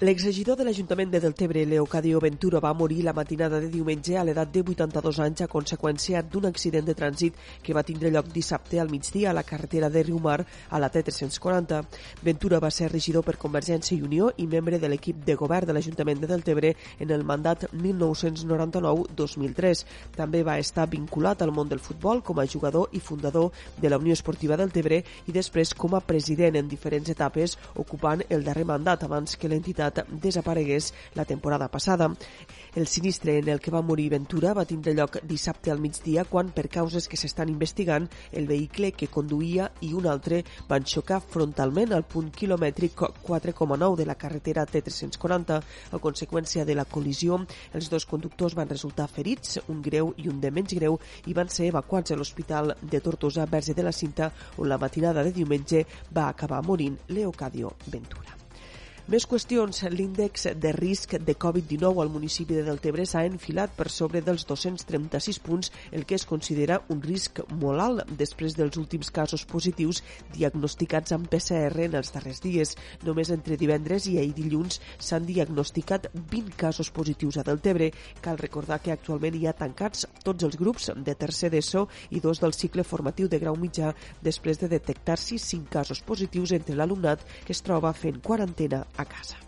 L'exregidor de l'Ajuntament de Deltebre, Leocadio Ventura, va morir la matinada de diumenge a l'edat de 82 anys a conseqüència d'un accident de trànsit que va tindre lloc dissabte al migdia a la carretera de Riumar a la T340. Ventura va ser regidor per Convergència i Unió i membre de l'equip de govern de l'Ajuntament de Deltebre en el mandat 1999-2003. També va estar vinculat al món del futbol com a jugador i fundador de la Unió Esportiva Deltebre i després com a president en diferents etapes, ocupant el darrer mandat abans que l'entitat desaparegués la temporada passada. El sinistre en el que va morir Ventura va tindre lloc dissabte al migdia quan, per causes que s'estan investigant, el vehicle que conduïa i un altre van xocar frontalment al punt quilomètric 4,9 de la carretera T340. A conseqüència de la col·lisió, els dos conductors van resultar ferits, un greu i un de menys greu, i van ser evacuats a l'Hospital de Tortosa, Verge de la Cinta, on la matinada de diumenge va acabar morint Leocadio Ventura. Més qüestions. L'índex de risc de Covid-19 al municipi de Deltebre s'ha enfilat per sobre dels 236 punts, el que es considera un risc molt alt després dels últims casos positius diagnosticats amb PCR en els darrers dies. Només entre divendres i ahir dilluns s'han diagnosticat 20 casos positius a Deltebre. Cal recordar que actualment hi ha tancats tots els grups de tercer d'ESO i dos del cicle formatiu de grau mitjà després de detectar-s'hi 5 casos positius entre l'alumnat que es troba fent quarantena a casa.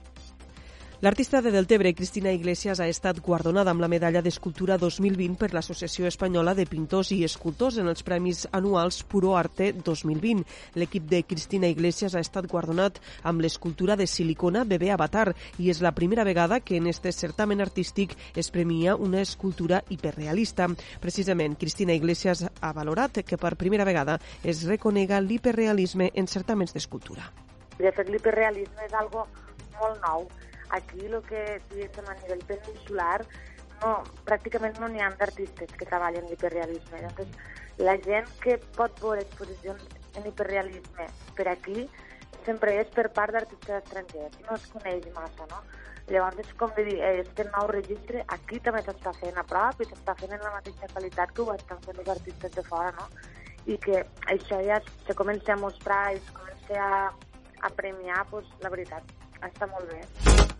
L'artista de Deltebre, Cristina Iglesias, ha estat guardonada amb la medalla d'escultura 2020 per l'Associació Espanyola de Pintors i Escultors en els Premis Anuals Puro Arte 2020. L'equip de Cristina Iglesias ha estat guardonat amb l'escultura de silicona Bebé Avatar i és la primera vegada que en este certamen artístic es premia una escultura hiperrealista. Precisament, Cristina Iglesias ha valorat que per primera vegada es reconega l'hiperrealisme en certaments d'escultura. De fet, l'hiperrealisme és algo molt nou. Aquí el que diguéssim a nivell peninsular no, pràcticament no n'hi ha d'artistes que treballen l'hiperrealisme. Llavors, la gent que pot veure exposicions en hiperrealisme per aquí sempre és per part d'artistes estrangers, no es coneix massa, no? Llavors, és com de dir, este nou registre aquí també s'està fent a prop i s'està fent en la mateixa qualitat que ho estan fent els artistes de fora, no? I que això ja se comença a mostrar i es comença a, a premiar, doncs, la veritat, està molt bé.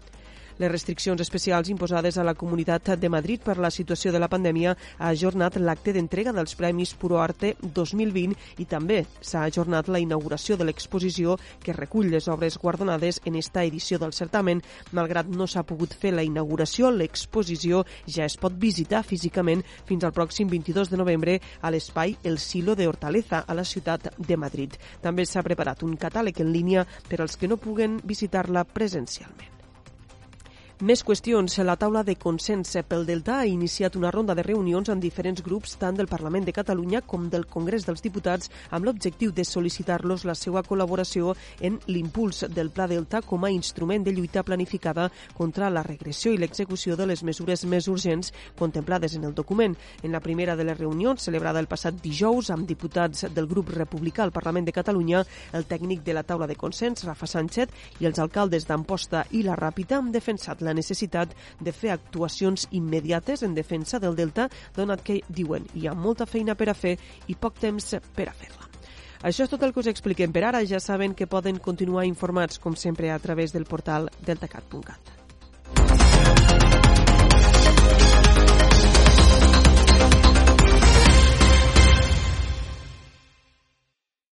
Les restriccions especials imposades a la Comunitat de Madrid per la situació de la pandèmia ha ajornat l'acte d'entrega dels Premis Puro Arte 2020 i també s'ha ajornat la inauguració de l'exposició que recull les obres guardonades en esta edició del certamen. Malgrat no s'ha pogut fer la inauguració, l'exposició ja es pot visitar físicament fins al pròxim 22 de novembre a l'espai El Silo de Hortaleza, a la ciutat de Madrid. També s'ha preparat un catàleg en línia per als que no puguen visitar-la presencialment. Més qüestions. La taula de consens pel Delta ha iniciat una ronda de reunions amb diferents grups tant del Parlament de Catalunya com del Congrés dels Diputats amb l'objectiu de sol·licitar-los la seva col·laboració en l'impuls del Pla Delta com a instrument de lluita planificada contra la regressió i l'execució de les mesures més urgents contemplades en el document. En la primera de les reunions, celebrada el passat dijous amb diputats del grup republicà al Parlament de Catalunya, el tècnic de la taula de consens, Rafa Sánchez, i els alcaldes d'Amposta i la Ràpita han defensat la necessitat de fer actuacions immediates en defensa del Delta, donat que, diuen, hi ha molta feina per a fer i poc temps per a fer-la. Això és tot el que us expliquem per ara. Ja saben que poden continuar informats, com sempre, a través del portal deltacat.cat.